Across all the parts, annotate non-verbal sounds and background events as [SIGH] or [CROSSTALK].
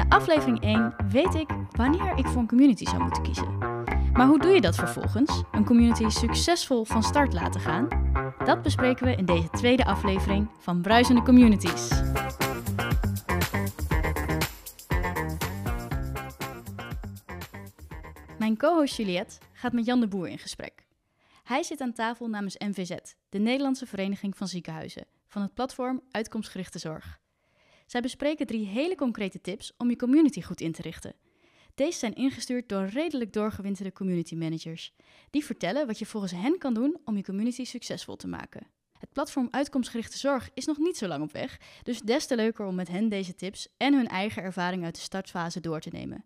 Na aflevering 1 weet ik wanneer ik voor een community zou moeten kiezen. Maar hoe doe je dat vervolgens? Een community succesvol van start laten gaan? Dat bespreken we in deze tweede aflevering van Bruisende Communities. Mijn co-host Juliette gaat met Jan de Boer in gesprek. Hij zit aan tafel namens NVZ, de Nederlandse Vereniging van Ziekenhuizen, van het platform Uitkomstgerichte Zorg. Zij bespreken drie hele concrete tips om je community goed in te richten. Deze zijn ingestuurd door redelijk doorgewinterde community managers. Die vertellen wat je volgens hen kan doen om je community succesvol te maken. Het platform Uitkomstgerichte Zorg is nog niet zo lang op weg, dus des te leuker om met hen deze tips en hun eigen ervaring uit de startfase door te nemen.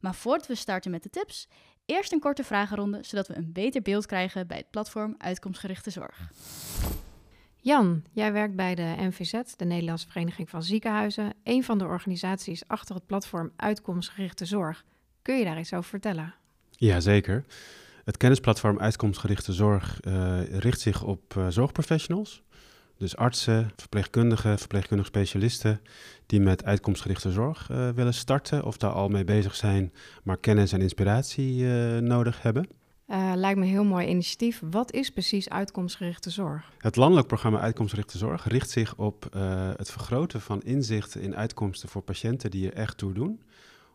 Maar voordat we starten met de tips, eerst een korte vragenronde, zodat we een beter beeld krijgen bij het platform Uitkomstgerichte Zorg. Jan, jij werkt bij de NVZ, de Nederlandse Vereniging van Ziekenhuizen, een van de organisaties achter het platform Uitkomstgerichte Zorg. Kun je daar iets over vertellen? Jazeker. Het kennisplatform Uitkomstgerichte Zorg uh, richt zich op uh, zorgprofessionals. Dus artsen, verpleegkundigen, verpleegkundige specialisten die met uitkomstgerichte zorg uh, willen starten of daar al mee bezig zijn, maar kennis en inspiratie nodig hebben. Uh, lijkt me een heel mooi initiatief. Wat is precies uitkomstgerichte zorg? Het landelijk programma Uitkomstgerichte Zorg richt zich op uh, het vergroten van inzichten in uitkomsten voor patiënten die er echt toe doen.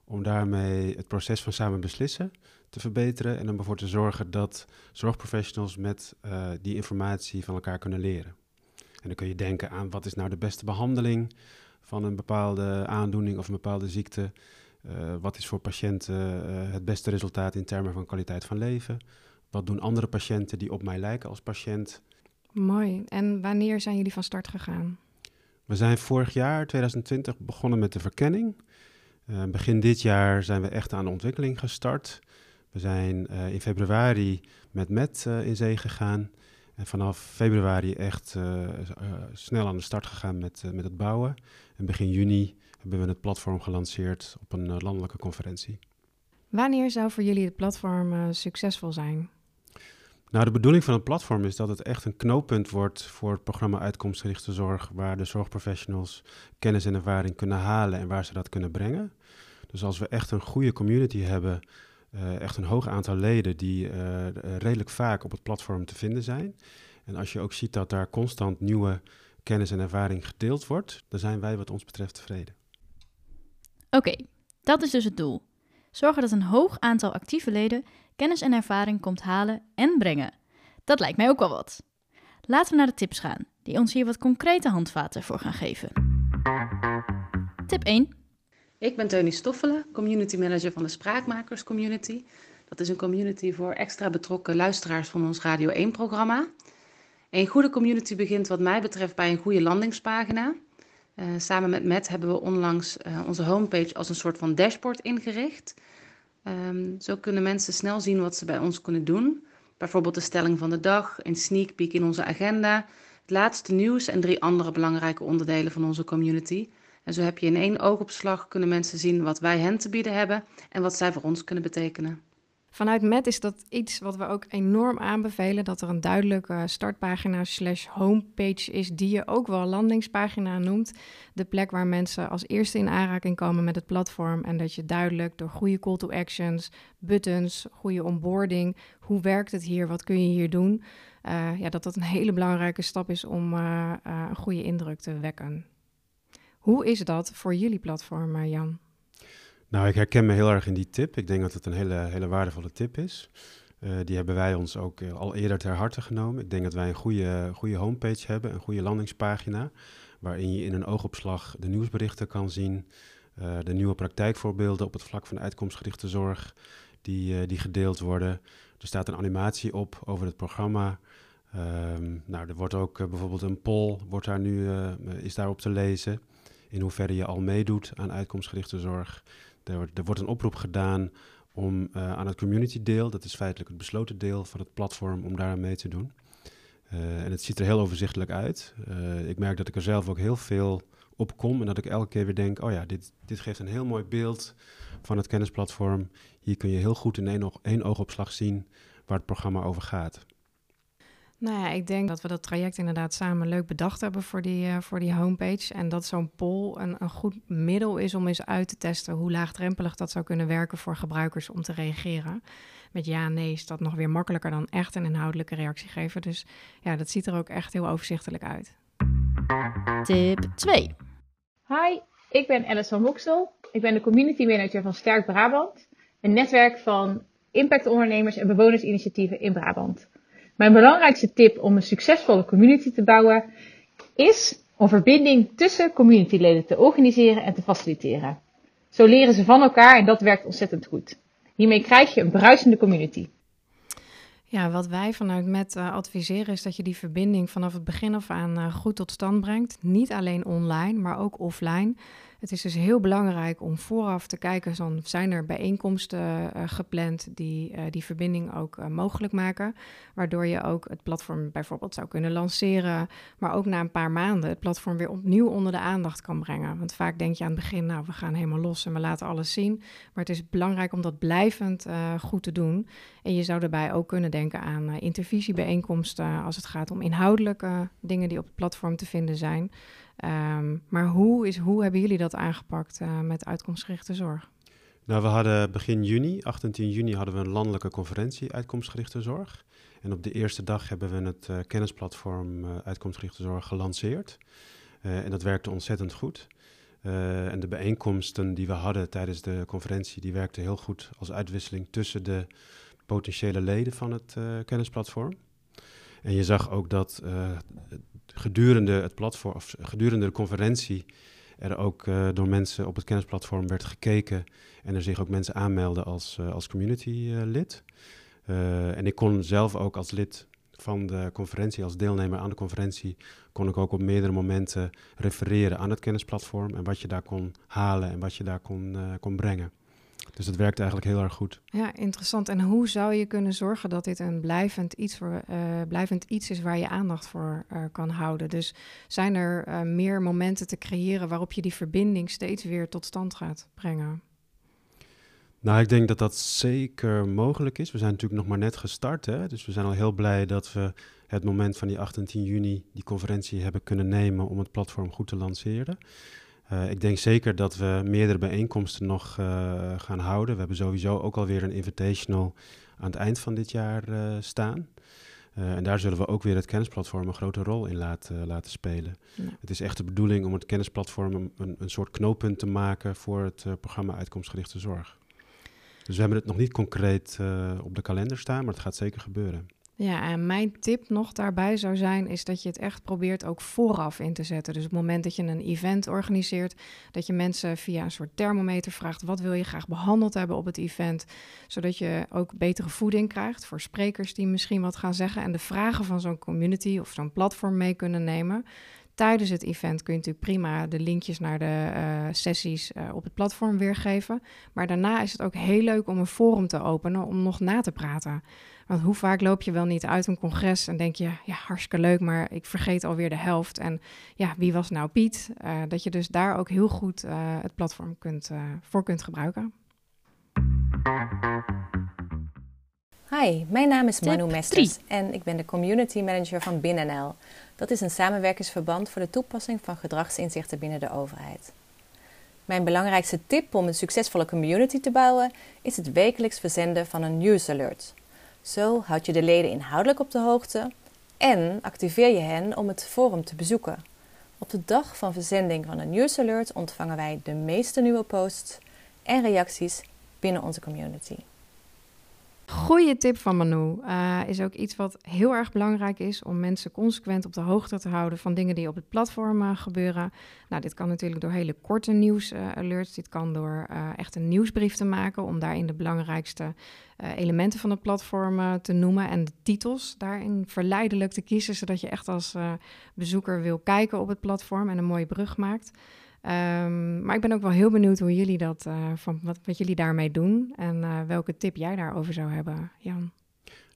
Om daarmee het proces van samen beslissen te verbeteren en om ervoor te zorgen dat zorgprofessionals met uh, die informatie van elkaar kunnen leren. En dan kun je denken aan wat is nou de beste behandeling van een bepaalde aandoening of een bepaalde ziekte. Uh, wat is voor patiënten uh, het beste resultaat in termen van kwaliteit van leven? Wat doen andere patiënten die op mij lijken als patiënt? Mooi. En wanneer zijn jullie van start gegaan? We zijn vorig jaar, 2020, begonnen met de verkenning. Uh, begin dit jaar zijn we echt aan de ontwikkeling gestart. We zijn in februari met MET in zee gegaan. En vanaf februari echt snel aan de start gegaan met, met het bouwen. En begin juni hebben we het platform gelanceerd op een uh, landelijke conferentie. Wanneer zou voor jullie het platform uh, succesvol zijn? Nou, de bedoeling van het platform is dat het echt een knooppunt wordt voor het programma Uitkomstgerichte Zorg, waar de zorgprofessionals kennis en ervaring kunnen halen en waar ze dat kunnen brengen. Dus als we echt een goede community hebben, uh, echt een hoog aantal leden die redelijk vaak op het platform te vinden zijn. En als je ook ziet dat daar constant nieuwe kennis en ervaring gedeeld wordt, dan zijn wij wat ons betreft tevreden. Oké, dat is dus het doel. Zorgen dat een hoog aantal actieve leden kennis en ervaring komt halen en brengen. Dat lijkt mij ook wel wat. Laten we naar de tips gaan, die ons hier wat concrete handvaten voor gaan geven. Tip 1. Ik ben Teunie Stoffelen, community manager van de Spraakmakers Community. Dat is een community voor extra betrokken luisteraars van ons Radio 1-programma. Een goede community begint wat mij betreft bij een goede landingspagina. Uh, samen met Matt hebben we onlangs uh, onze homepage als een soort van dashboard ingericht. Um, zo kunnen mensen snel zien wat ze bij ons kunnen doen. Bijvoorbeeld de stelling van de dag, een sneak peek in onze agenda, het laatste nieuws en drie andere belangrijke onderdelen van onze community. En zo heb je in één oogopslag kunnen mensen zien wat wij hen te bieden hebben en wat zij voor ons kunnen betekenen. Vanuit MET is dat iets wat we ook enorm aanbevelen: dat er een duidelijke startpagina slash homepage is, die je ook wel landingspagina noemt. De plek waar mensen als eerste in aanraking komen met het platform. En dat je duidelijk door goede call to actions, buttons, goede onboarding, hoe werkt het hier, wat kun je hier doen, uh, ja, dat dat een hele belangrijke stap is om uh, uh, een goede indruk te wekken. Hoe is dat voor jullie platform, Jan? Nou, ik herken me heel erg in die tip. Ik denk dat het een hele, hele waardevolle tip is. Uh, die hebben wij ons ook uh, al eerder ter harte genomen. Ik denk dat wij een goede, goede homepage hebben, een goede landingspagina, waarin je in een oogopslag de nieuwsberichten kan zien, uh, de nieuwe praktijkvoorbeelden op het vlak van uitkomstgerichte zorg die, die gedeeld worden. Er staat een animatie op over het programma. Um, nou, er wordt ook bijvoorbeeld een poll, wordt daar nu, is daarop te lezen, in hoeverre je al meedoet aan uitkomstgerichte zorg. Er, er wordt een oproep gedaan om uh, aan het community deel, dat is feitelijk het besloten deel van het platform, om daar mee te doen. Uh, en het ziet er heel overzichtelijk uit. Uh, ik merk dat ik er zelf ook heel veel op kom en dat ik elke keer weer denk, oh ja, dit, dit geeft een heel mooi beeld van het kennisplatform. Hier kun je heel goed in één, oog, één oogopslag zien waar het programma over gaat. Nou ja, ik denk dat we dat traject inderdaad samen leuk bedacht hebben voor die, uh, voor die homepage. En dat zo'n poll een, een goed middel is om eens uit te testen hoe laagdrempelig dat zou kunnen werken voor gebruikers om te reageren. Met ja nee is dat nog weer makkelijker dan echt een inhoudelijke reactie geven. Dus ja, dat ziet er ook echt heel overzichtelijk uit. Tip 2. Hi, ik ben Alice van Moksel. Ik ben de community manager van Sterk Brabant, een netwerk van impactondernemers en bewonersinitiatieven in Brabant. Mijn belangrijkste tip om een succesvolle community te bouwen is om verbinding tussen communityleden te organiseren en te faciliteren. Zo leren ze van elkaar en dat werkt ontzettend goed. Hiermee krijg je een bruisende community. Ja, wat wij vanuit MET uh, adviseren is dat je die verbinding vanaf het begin af aan uh, goed tot stand brengt. Niet alleen online, maar ook offline. Het is dus heel belangrijk om vooraf te kijken, dan zijn er bijeenkomsten uh, gepland die uh, die verbinding ook uh, mogelijk maken. Waardoor je ook het platform bijvoorbeeld zou kunnen lanceren, maar ook na een paar maanden het platform weer opnieuw onder de aandacht kan brengen. Want vaak denk je aan het begin, nou we gaan helemaal los en we laten alles zien. Maar het is belangrijk om dat blijvend goed te doen. En je zou daarbij ook kunnen denken aan intervisiebijeenkomsten als het gaat om inhoudelijke dingen die op het platform te vinden zijn. Um, maar hoe, is, hoe hebben jullie dat aangepakt uh, met uitkomstgerichte zorg? Nou, we hadden begin juni, 18 juni, hadden we een landelijke conferentie uitkomstgerichte zorg. En op de eerste dag hebben we het uh, kennisplatform uh, uitkomstgerichte zorg gelanceerd. en dat werkte ontzettend goed. en de bijeenkomsten die we hadden tijdens de conferentie, die werkten heel goed als uitwisseling tussen de potentiële leden van het kennisplatform. En je zag ook dat gedurende het platform, of gedurende de conferentie, er ook uh, door mensen op het kennisplatform werd gekeken en er zich ook mensen aanmelden als, uh, als community-lid. Uh, en ik kon zelf ook als lid van de conferentie, als deelnemer aan de conferentie, kon ik ook op meerdere momenten refereren aan het kennisplatform en wat je daar kon halen en wat je daar kon, kon brengen. Dus het werkt eigenlijk heel erg goed. Ja, interessant. En hoe zou je kunnen zorgen dat dit een blijvend iets, voor, uh, blijvend iets is waar je aandacht voor uh, kan houden? Dus zijn er uh, meer momenten te creëren waarop je die verbinding steeds weer tot stand gaat brengen? Nou, ik denk dat dat zeker mogelijk is. We zijn natuurlijk nog maar net gestart, hè? dus we zijn al heel blij dat we het moment van die 18 juni die conferentie hebben kunnen nemen om het platform goed te lanceren. Uh, ik denk zeker dat we meerdere bijeenkomsten nog uh, gaan houden. We hebben sowieso ook alweer een invitational aan het eind van dit jaar uh, staan. en daar zullen we ook weer het kennisplatform een grote rol in laten, laten spelen. Ja. Het is echt de bedoeling om het kennisplatform een, een soort knooppunt te maken voor het programma Uitkomstgerichte Zorg. Dus we hebben het nog niet concreet op de kalender staan, maar het gaat zeker gebeuren. Ja, en mijn tip nog daarbij zou zijn, is dat je het echt probeert ook vooraf in te zetten. Dus op het moment dat je een event organiseert, dat je mensen via een soort thermometer vraagt, wat wil je graag behandeld hebben op het event, zodat je ook betere voeding krijgt voor sprekers die misschien wat gaan zeggen en de vragen van zo'n community of zo'n platform mee kunnen nemen. Tijdens het event kun je natuurlijk prima de linkjes naar de uh, sessies uh, op het platform weergeven. Maar daarna is het ook heel leuk om een forum te openen om nog na te praten. Want hoe vaak loop je wel niet uit een congres en denk je, ja, hartstikke leuk, maar ik vergeet alweer de helft. En ja, wie was nou Piet? Uh, dat je dus daar ook heel goed het platform kunt, voor kunt gebruiken. Hi, mijn naam is Manu Mesters en ik ben de Community Manager van BinnNL. Dat is een samenwerkingsverband voor de toepassing van gedragsinzichten binnen de overheid. Mijn belangrijkste tip om een succesvolle community te bouwen is het wekelijks verzenden van een news alert. Zo houd je de leden inhoudelijk op de hoogte en activeer je hen om het forum te bezoeken. Op de dag van verzending van een news alert ontvangen wij de meeste nieuwe posts en reacties binnen onze community. Goeie tip van Manu. Uh, is ook iets wat heel erg belangrijk is om mensen consequent op de hoogte te houden van dingen die op het platform uh, gebeuren. Nou, dit kan natuurlijk door hele korte nieuws-alerts. Uh, dit kan door echt een nieuwsbrief te maken om daarin de belangrijkste elementen van het platform te noemen en de titels daarin verleidelijk te kiezen, zodat je echt als bezoeker wil kijken op het platform en een mooie brug maakt. Um, maar ik ben ook wel heel benieuwd hoe jullie dat, uh, van wat, wat jullie daarmee doen en uh, welke tip jij daarover zou hebben, Jan.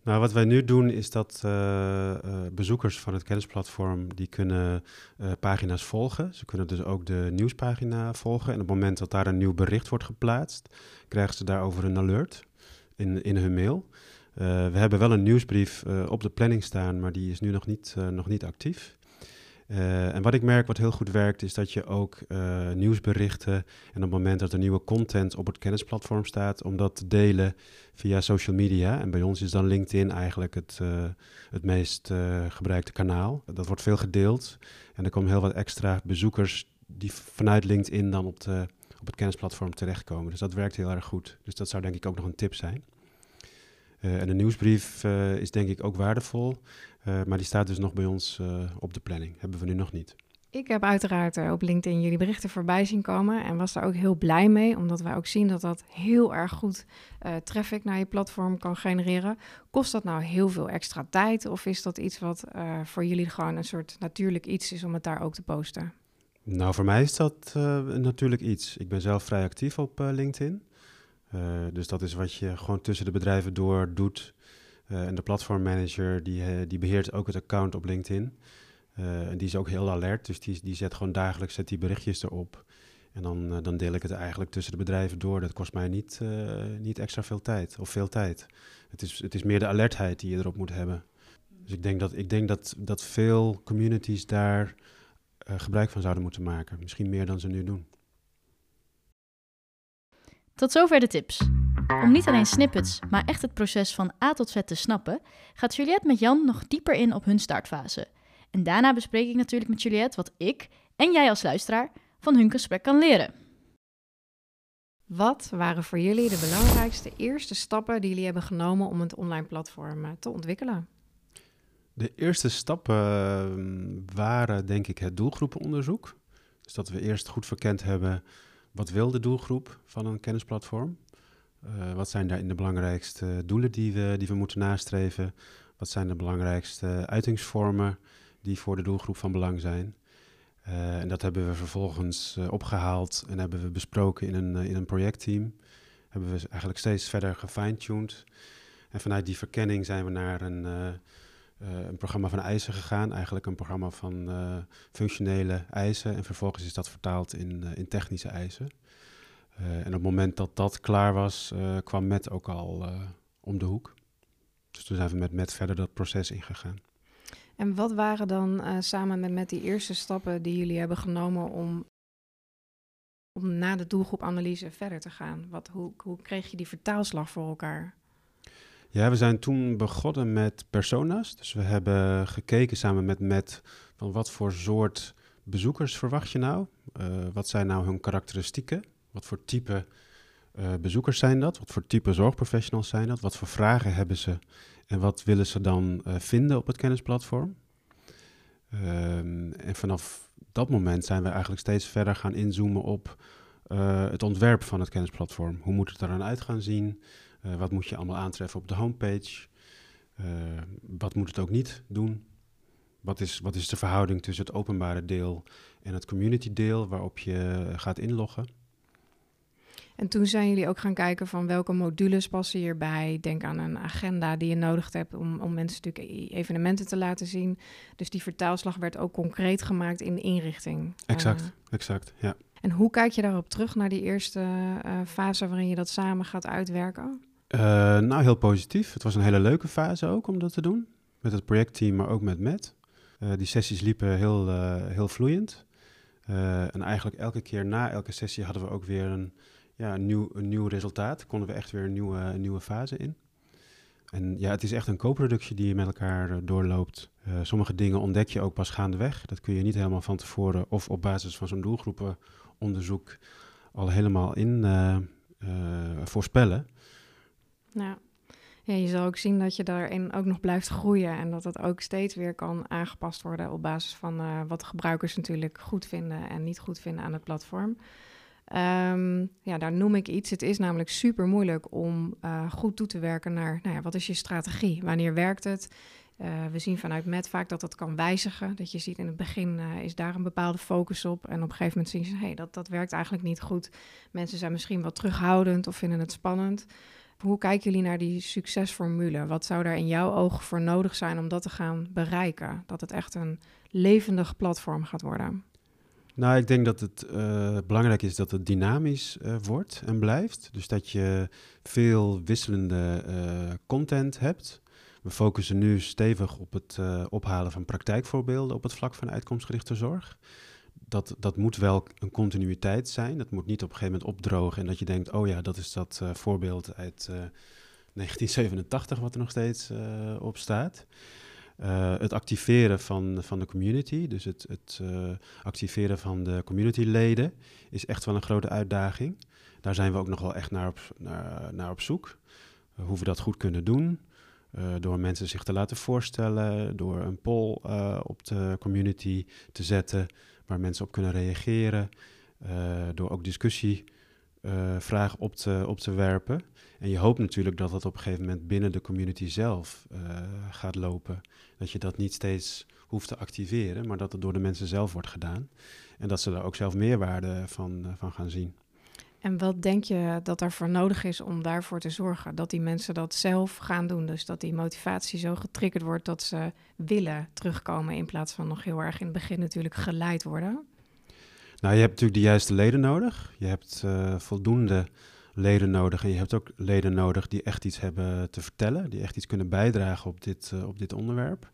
Nou, wat wij nu doen is dat uh, bezoekers van het kennisplatform die kunnen pagina's volgen. Ze kunnen dus ook de nieuwspagina volgen. En op het moment dat daar een nieuw bericht wordt geplaatst, krijgen ze daarover een alert in, in hun mail. we hebben wel een nieuwsbrief op de planning staan, maar die is nu nog niet, nog niet actief. En wat ik merk wat heel goed werkt, is dat je ook nieuwsberichten en op het moment dat er nieuwe content op het kennisplatform staat, om dat te delen via social media. En bij ons is dan LinkedIn eigenlijk het, het meest gebruikte kanaal. Dat wordt veel gedeeld en er komen heel wat extra bezoekers die vanuit LinkedIn dan op, de, op het kennisplatform terechtkomen. Dus dat werkt heel erg goed. Dus dat zou denk ik ook nog een tip zijn. Uh, en een nieuwsbrief uh, is denk ik ook waardevol, uh, maar die staat dus nog bij ons op de planning. Hebben we nu nog niet. Ik heb uiteraard op LinkedIn jullie berichten voorbij zien komen en was daar ook heel blij mee, omdat wij ook zien dat dat heel erg goed traffic naar je platform kan genereren. Kost dat nou heel veel extra tijd of is dat iets wat voor jullie gewoon een soort natuurlijk iets is om het daar ook te posten? Nou, voor mij is dat natuurlijk iets. Ik ben zelf vrij actief op LinkedIn. Uh, dus dat is wat je gewoon tussen de bedrijven door doet. en de platformmanager die, die beheert ook het account op LinkedIn. en die is ook heel alert, dus die, die zet gewoon dagelijks zet die berichtjes erop. En dan, dan deel ik het eigenlijk tussen de bedrijven door. Dat kost mij niet, niet extra veel tijd of veel tijd. Het is, het is meer de alertheid die je erop moet hebben. Dus ik denk dat, ik denk dat, dat veel communities daar gebruik van zouden moeten maken. Misschien meer dan ze nu doen. Tot zover de tips. Om niet alleen snippets, maar echt het proces van A tot Z te snappen, gaat Juliette met Jan nog dieper in op hun startfase. En daarna bespreek ik natuurlijk met Juliette wat ik en jij als luisteraar van hun gesprek kan leren. Wat waren voor jullie de belangrijkste eerste stappen die jullie hebben genomen om het online platform eh, te ontwikkelen? De eerste stappen ehm, waren denk ik het doelgroepenonderzoek. Dus dat we eerst goed verkend hebben wat wil de doelgroep van een kennisplatform. Uh, wat zijn daarin de belangrijkste doelen die we, die we moeten nastreven? Wat zijn de belangrijkste uitingsvormen die voor de doelgroep van belang zijn? Uh, en dat hebben we vervolgens uh, opgehaald en hebben we besproken in een, in een projectteam. Hebben we eigenlijk steeds verder gefine-tuned. En vanuit die verkenning zijn we naar een een programma van eisen gegaan. Eigenlijk een programma van uh, functionele eisen. En vervolgens is dat vertaald in, uh, in technische eisen. en op het moment dat dat klaar was, kwam Met ook al om de hoek. Dus toen zijn we met Met verder dat proces ingegaan. En wat waren dan samen met Met die eerste stappen die jullie hebben genomen om, om na de doelgroepanalyse verder te gaan? Wat, hoe, hoe kreeg je die vertaalslag voor elkaar? Ja, we zijn toen begonnen met persona's. Dus we hebben gekeken samen met Matt van wat voor soort bezoekers verwacht je nou? Uh, wat zijn nou hun karakteristieken? Wat voor type uh, bezoekers zijn dat? Wat voor type zorgprofessionals zijn dat? Wat voor vragen hebben ze? En wat willen ze dan uh, vinden op het kennisplatform? Ehm, en vanaf dat moment zijn we eigenlijk steeds verder gaan inzoomen op het ontwerp van het kennisplatform. Hoe moet het eraan uit gaan zien? Uh, wat moet je allemaal aantreffen op de homepage? Uh, wat moet het ook niet doen? Wat is, wat is de verhouding tussen het openbare deel en het community deel waarop je gaat inloggen? En toen zijn jullie ook gaan kijken van welke modules passen hierbij. Denk aan een agenda die je nodig hebt om, om mensen natuurlijk evenementen te laten zien. Dus die vertaalslag werd ook concreet gemaakt in de inrichting. Exact, uh, exact, ja. En hoe kijk je daarop terug naar die eerste uh, fase waarin je dat samen gaat uitwerken? Uh, nou, heel positief. Het was een hele leuke fase ook om dat te doen. Met het projectteam, maar ook met Matt. Uh, die sessies liepen heel, uh, heel vloeiend. en eigenlijk elke keer na elke sessie hadden we ook weer een, ja, een, nieuw, een nieuw resultaat. Konden we echt weer een nieuwe, een nieuwe fase in. En ja, het is echt een co-productie die je met elkaar doorloopt. sommige dingen ontdek je ook pas gaandeweg. Dat kun je niet helemaal van tevoren of op basis van zo'n doelgroepenonderzoek al helemaal in voorspellen. Ja. ja, je zal ook zien dat je daarin ook nog blijft groeien en dat het ook steeds weer kan aangepast worden op basis van uh, wat de gebruikers natuurlijk goed vinden en niet goed vinden aan het platform. Um, ja, daar noem ik iets. Het is namelijk super moeilijk om uh, goed toe te werken naar, nou ja, wat is je strategie? Wanneer werkt het? Uh, we zien vanuit Met vaak dat dat kan wijzigen. Dat je ziet in het begin is daar een bepaalde focus op. En op een gegeven moment zien ze, hey, dat, dat werkt eigenlijk niet goed. Mensen zijn misschien wat terughoudend of vinden het spannend. Hoe kijken jullie naar die succesformule? Wat zou daar in jouw ogen voor nodig zijn om dat te gaan bereiken? Dat het echt een levendig platform gaat worden? Nou, ik denk dat het uh, belangrijk is dat het dynamisch uh, wordt en blijft. Dus dat je veel wisselende uh, content hebt. We focussen nu stevig op het ophalen van praktijkvoorbeelden op het vlak van uitkomstgerichte zorg. Dat, dat moet wel een continuïteit zijn. Dat moet niet op een gegeven moment opdrogen en dat je denkt, oh ja, dat is dat voorbeeld uit [LAUGHS] 1987 wat er nog steeds op staat. Het activeren van, van de community, dus het, het activeren van de communityleden, is echt wel een grote uitdaging. Daar zijn we ook nog wel echt naar op, naar, naar op zoek. Hoe we dat goed kunnen doen. door mensen zich te laten voorstellen, door een poll op de community te zetten waar mensen op kunnen reageren. door ook discussievragen op, te, op te werpen. En je hoopt natuurlijk dat dat op een gegeven moment binnen de community zelf gaat lopen. Dat je dat niet steeds hoeft te activeren, maar dat het door de mensen zelf wordt gedaan. En dat ze daar ook zelf meerwaarde van, van gaan zien. En wat denk je dat er voor nodig is om daarvoor te zorgen? Dat die mensen dat zelf gaan doen. Dus dat die motivatie zo getriggerd wordt dat ze willen terugkomen. In plaats van nog heel erg in het begin natuurlijk geleid worden. Nou, je hebt natuurlijk de juiste leden nodig. Je hebt uh, voldoende leden nodig. En je hebt ook leden nodig die echt iets hebben te vertellen, die echt iets kunnen bijdragen op dit, uh, op dit onderwerp.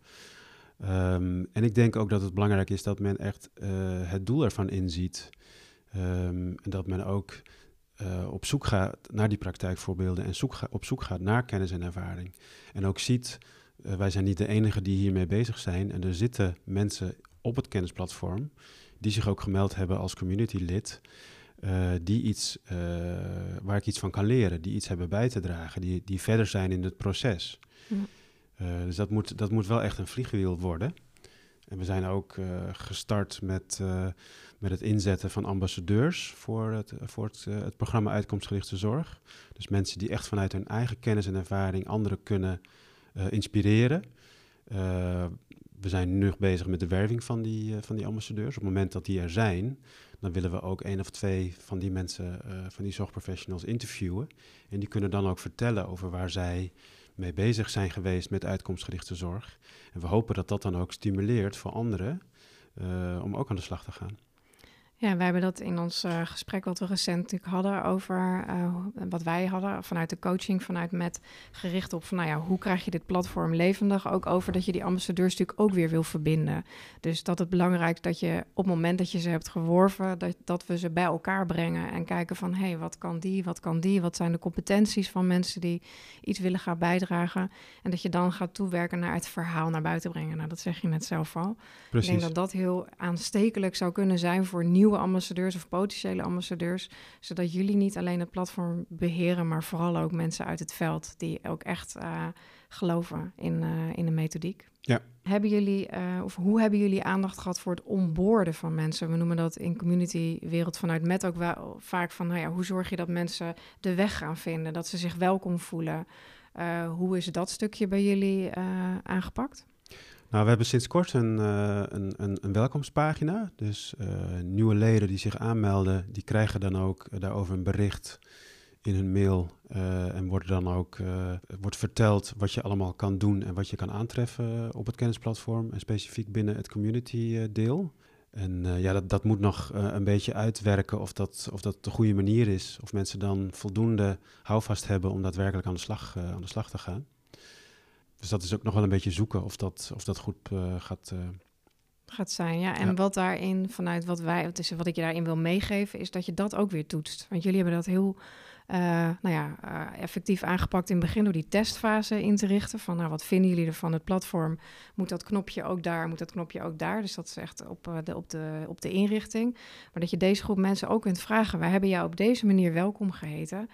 Um, en ik denk ook dat het belangrijk is dat men echt uh, het doel ervan inziet. Um, en dat men ook uh, op zoek gaat naar die praktijkvoorbeelden en zoek op zoek gaat naar kennis en ervaring. En ook ziet, wij zijn niet de enigen die hiermee bezig zijn. En er zitten mensen op het kennisplatform die zich ook gemeld hebben als community lid. Uh, die iets, waar ik iets van kan leren, die iets hebben bij te dragen, die, die verder zijn in het proces. Ja. Dus dat moet, dat moet wel echt een vliegwiel worden. En we zijn ook gestart met, met het inzetten van ambassadeurs voor het, voor het, het programma Uitkomstgerichte Zorg. Dus mensen die echt vanuit hun eigen kennis en ervaring anderen kunnen inspireren. we zijn nu bezig met de werving van die, van die ambassadeurs. Op het moment dat die er zijn, dan willen we ook één of twee van die mensen, van die zorgprofessionals interviewen. En die kunnen dan ook vertellen over waar zij mee bezig zijn geweest met uitkomstgerichte zorg. En we hopen dat dat dan ook stimuleert voor anderen uh, om ook aan de slag te gaan. Ja, wij hebben dat in ons uh, gesprek wat we recent natuurlijk hadden over uh, wat wij hadden vanuit de coaching, vanuit met gericht op van nou ja, hoe krijg je dit platform levendig? Ook over dat je die ambassadeurs natuurlijk ook weer wil verbinden. Dus dat het belangrijk is dat je op het moment dat je ze hebt geworven, dat, dat we ze bij elkaar brengen en kijken van hé, hey, wat kan die, wat kan die, wat zijn de competenties van mensen die iets willen gaan bijdragen. En dat je dan gaat toewerken naar het verhaal naar buiten brengen. Nou, dat zeg je net zelf al. Precies. Ik denk dat dat heel aanstekelijk zou kunnen zijn voor nieuw nieuwe ambassadeurs of potentiële ambassadeurs, zodat jullie niet alleen het platform beheren, maar vooral ook mensen uit het veld die ook echt uh, geloven in, uh, in de methodiek. Ja. Hebben jullie, uh, of hoe hebben jullie aandacht gehad voor het onboorden van mensen? We noemen dat in community-wereld vanuit met ook wel vaak van, nou ja, hoe zorg je dat mensen de weg gaan vinden, dat ze zich welkom voelen? hoe is dat stukje bij jullie aangepakt? Nou, we hebben sinds kort een, uh, een, een, welkomstpagina. Dus uh, nieuwe leden die zich aanmelden, die krijgen dan ook daarover een bericht in hun mail. En worden dan ook wordt verteld wat je allemaal kan doen en wat je kan aantreffen op het kennisplatform. En specifiek binnen het community deel. En ja, dat, dat moet nog een beetje uitwerken of dat, of dat de goede manier is. Of mensen dan voldoende houvast hebben om daadwerkelijk aan de slag, aan de slag te gaan. Dus dat is ook nog wel een beetje zoeken of dat, of dat goed uh, gaat... Uh... Gaat zijn, ja. En ja. wat daarin, vanuit wat wij, dus wat ik je daarin wil meegeven, is dat je dat ook weer toetst. Want jullie hebben dat heel uh, nou ja, uh, effectief aangepakt in het begin door die testfase in te richten. Van nou, wat vinden jullie ervan het platform? Moet dat knopje ook daar? Moet dat knopje ook daar? Dus dat is echt op, uh, de, op, de, op de inrichting. Maar dat je deze groep mensen ook kunt vragen: wij hebben jou op deze manier welkom geheten.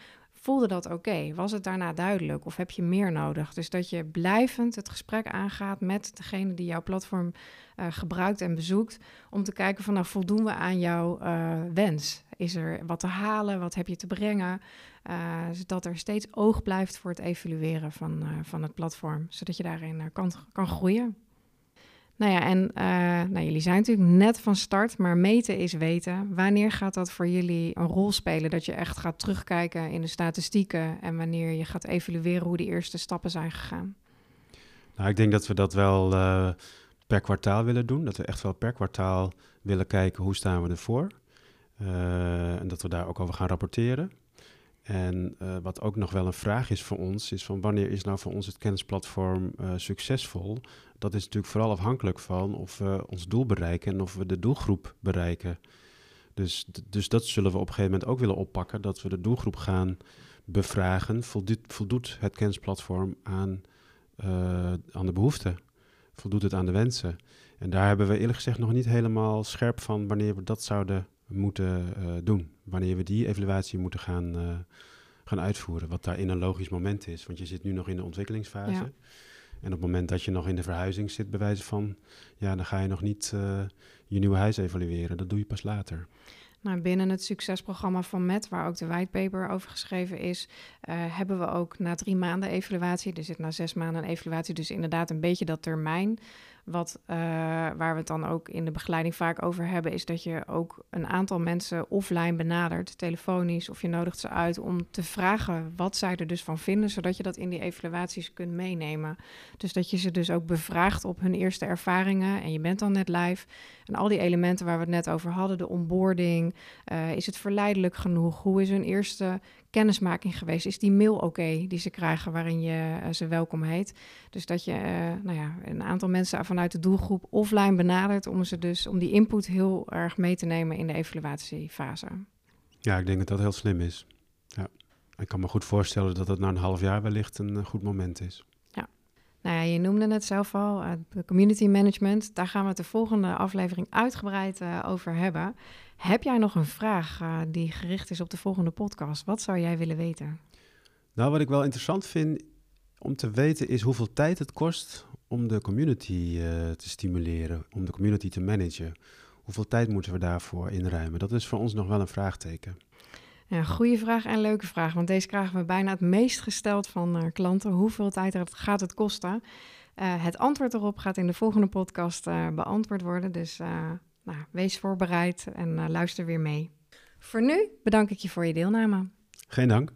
Voelde dat oké? Was het daarna duidelijk of heb je meer nodig? Dus dat je blijvend het gesprek aangaat met degene die jouw platform uh, gebruikt en bezoekt. Om te kijken van nou voldoen we aan jouw uh, wens? Is er wat te halen? Wat heb je te brengen? Uh, zodat er steeds oog blijft voor het evalueren van, van het platform. Zodat je daarin kan, kan groeien. Nou ja, en uh, nou, jullie zijn natuurlijk net van start, maar meten is weten. Wanneer gaat dat voor jullie een rol spelen? Dat je echt gaat terugkijken in de statistieken en wanneer je gaat evalueren hoe die eerste stappen zijn gegaan? Nou, ik denk dat we dat wel uh, per kwartaal willen doen. Dat we echt wel per kwartaal willen kijken hoe staan we ervoor. Uh, en dat we daar ook over gaan rapporteren. En uh, wat ook nog wel een vraag is voor ons, is van wanneer is nou voor ons het kennisplatform uh, succesvol? Dat is natuurlijk vooral afhankelijk van of we ons doel bereiken en of we de doelgroep bereiken. Dus, dus dat zullen we op een gegeven moment ook willen oppakken, dat we de doelgroep gaan bevragen. Voldoet, het kennisplatform aan, uh, aan de behoeften? Voldoet het aan de wensen? En daar hebben we eerlijk gezegd nog niet helemaal scherp van wanneer we dat zouden moeten uh, doen. Wanneer we die evaluatie moeten gaan, uh, gaan uitvoeren. Wat daarin een logisch moment is. Want je zit nu nog in de ontwikkelingsfase. Ja. En op het moment dat je nog in de verhuizing zit, bij wijze van, ja, dan ga je nog niet uh, je nieuwe huis evalueren. Dat doe je pas later. Nou, binnen het succesprogramma van MET, waar ook de whitepaper over geschreven is, uh, hebben we ook na drie maanden evaluatie. Er zit na zes maanden een evaluatie, dus inderdaad een beetje dat termijn. Wat, uh, waar we het dan ook in de begeleiding vaak over hebben, is dat je ook een aantal mensen offline benadert, telefonisch, of je nodigt ze uit om te vragen wat zij er dus van vinden, zodat je dat in die evaluaties kunt meenemen. Dus dat je ze dus ook bevraagt op hun eerste ervaringen en je bent dan net live. En al die elementen waar we het net over hadden, de onboarding, uh, is het verleidelijk genoeg? Hoe is hun eerste kennismaking geweest? Is die mail oké die ze krijgen waarin je uh, ze welkom heet? Dus dat je uh, nou ja, een aantal mensen vanuit de doelgroep offline benadert om ze dus om die input heel erg mee te nemen in de evaluatiefase. Ja, ik denk dat dat heel slim is. Ja. Ik kan me goed voorstellen dat het na een half jaar wellicht een goed moment is. Nou ja, je noemde het zelf al, uh, community management. Daar gaan we het de volgende aflevering uitgebreid uh, over hebben. Heb jij nog een vraag uh, die gericht is op de volgende podcast? Wat zou jij willen weten? Nou, wat ik wel interessant vind om te weten is hoeveel tijd het kost om de community te stimuleren, om de community te managen. Hoeveel tijd moeten we daarvoor inruimen? Dat is voor ons nog wel een vraagteken. Goede vraag en leuke vraag, want deze krijgen we bijna het meest gesteld van uh, klanten. Hoeveel tijd gaat het kosten? Uh, het antwoord erop gaat in de volgende podcast uh, beantwoord worden. Dus nou, wees voorbereid en luister weer mee. Voor nu bedank ik je voor je deelname. Geen dank.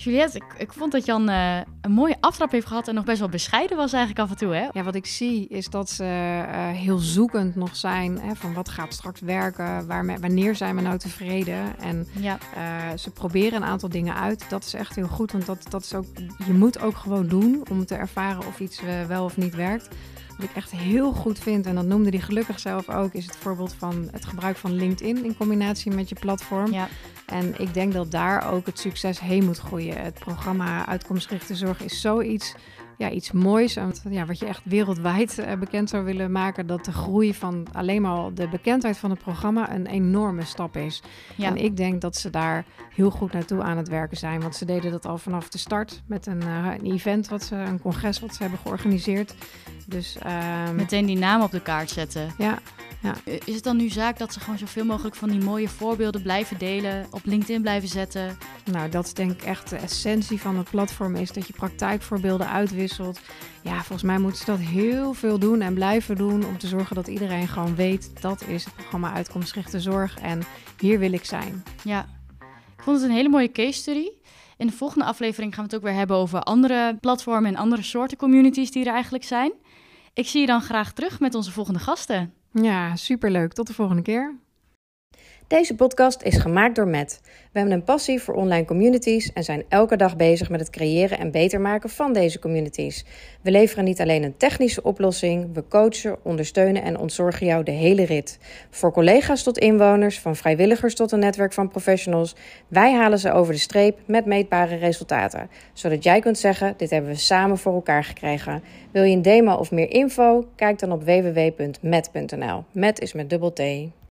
Juliette, ik, ik vond dat Jan uh, een mooie aftrap heeft gehad en nog best wel bescheiden was eigenlijk af en toe. Hè? Ja, wat ik zie is dat ze uh, heel zoekend nog zijn hè, van wat gaat straks werken, waarmee, wanneer zijn we nou tevreden. En ja. uh, ze proberen een aantal dingen uit. Dat is echt heel goed, want dat, dat is ook, je moet ook gewoon doen om te ervaren of iets wel of niet werkt. Wat ik echt heel goed vind, en dat noemde hij gelukkig zelf ook, is het voorbeeld van het gebruik van LinkedIn in combinatie met je platform. Ja. En ik denk dat daar ook het succes heen moet groeien. Het programma Uitkomstgerichte Zorg is zoiets ja, iets moois. Ja, wat je echt wereldwijd uh, bekend zou willen maken. Dat de groei van alleen maar de bekendheid van het programma een enorme stap is. Ja. En ik denk dat ze daar heel goed naartoe aan het werken zijn. Want ze deden dat al vanaf de start met een, uh, een event, wat ze, een congres wat ze hebben georganiseerd. Dus, um... Meteen die naam op de kaart zetten. Ja, ja. Is het dan nu zaak dat ze gewoon zoveel mogelijk van die mooie voorbeelden blijven delen, op LinkedIn blijven zetten? Nou, dat is denk ik echt de essentie van het platform is dat je praktijkvoorbeelden uitwisselt. Ja, volgens mij moeten ze dat heel veel doen en blijven doen om te zorgen dat iedereen gewoon weet dat is het programma Uitkomstgerichte Zorg en hier wil ik zijn. Ja, ik vond het een hele mooie case study. In de volgende aflevering gaan we het ook weer hebben over andere platformen en andere soorten communities die er eigenlijk zijn. Ik zie je dan graag terug met onze volgende gasten. Ja, superleuk. Tot de volgende keer. Deze podcast is gemaakt door Matt. We hebben een passie voor online communities en zijn elke dag bezig met het creëren en beter maken van deze communities. We leveren niet alleen een technische oplossing, we coachen, ondersteunen en ontzorgen jou de hele rit. Voor collega's tot inwoners, van vrijwilligers tot een netwerk van professionals, wij halen ze over de streep met meetbare resultaten. Zodat jij kunt zeggen: dit hebben we samen voor elkaar gekregen. Wil je een demo of meer info? Kijk dan op www.met.nl. Met is met dubbel T.